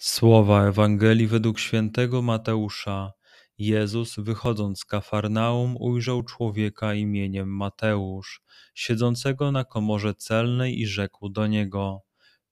Słowa Ewangelii według świętego Mateusza. Jezus, wychodząc z Kafarnaum, ujrzał człowieka imieniem Mateusz, siedzącego na komorze celnej i rzekł do niego: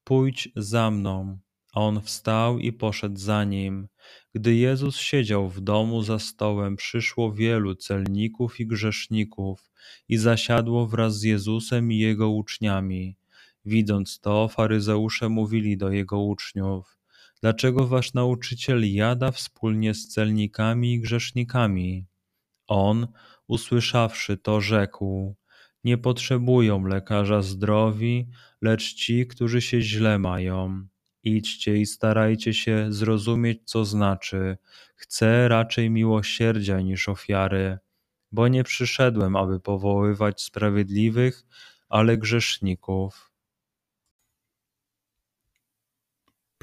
Pójdź za mną. A on wstał i poszedł za nim. Gdy Jezus siedział w domu za stołem, przyszło wielu celników i grzeszników i zasiadło wraz z Jezusem i jego uczniami. Widząc to, faryzeusze mówili do jego uczniów: Dlaczego wasz nauczyciel jada wspólnie z celnikami i grzesznikami? On, usłyszawszy to, rzekł: Nie potrzebują lekarza zdrowi, lecz ci, którzy się źle mają. Idźcie i starajcie się zrozumieć, co znaczy: Chcę raczej miłosierdzia niż ofiary, bo nie przyszedłem, aby powoływać sprawiedliwych, ale grzeszników.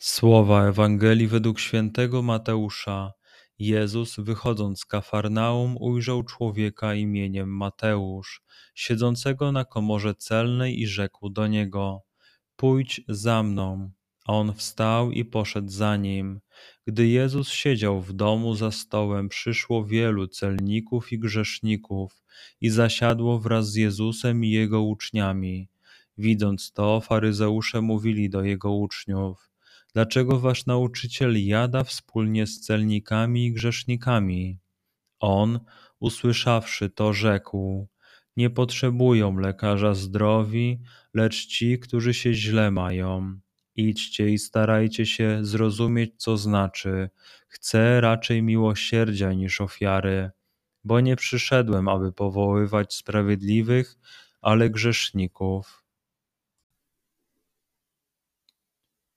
Słowa Ewangelii według świętego Mateusza. Jezus, wychodząc z Kafarnaum, ujrzał człowieka imieniem Mateusz, siedzącego na komorze celnej i rzekł do niego: Pójdź za mną. A on wstał i poszedł za nim. Gdy Jezus siedział w domu za stołem, przyszło wielu celników i grzeszników i zasiadło wraz z Jezusem i jego uczniami. Widząc to, faryzeusze mówili do jego uczniów: Dlaczego wasz nauczyciel jada wspólnie z celnikami i grzesznikami? On, usłyszawszy to, rzekł: Nie potrzebują lekarza zdrowi, lecz ci, którzy się źle mają. Idźcie i starajcie się zrozumieć, co znaczy: Chcę raczej miłosierdzia niż ofiary, bo nie przyszedłem, aby powoływać sprawiedliwych, ale grzeszników.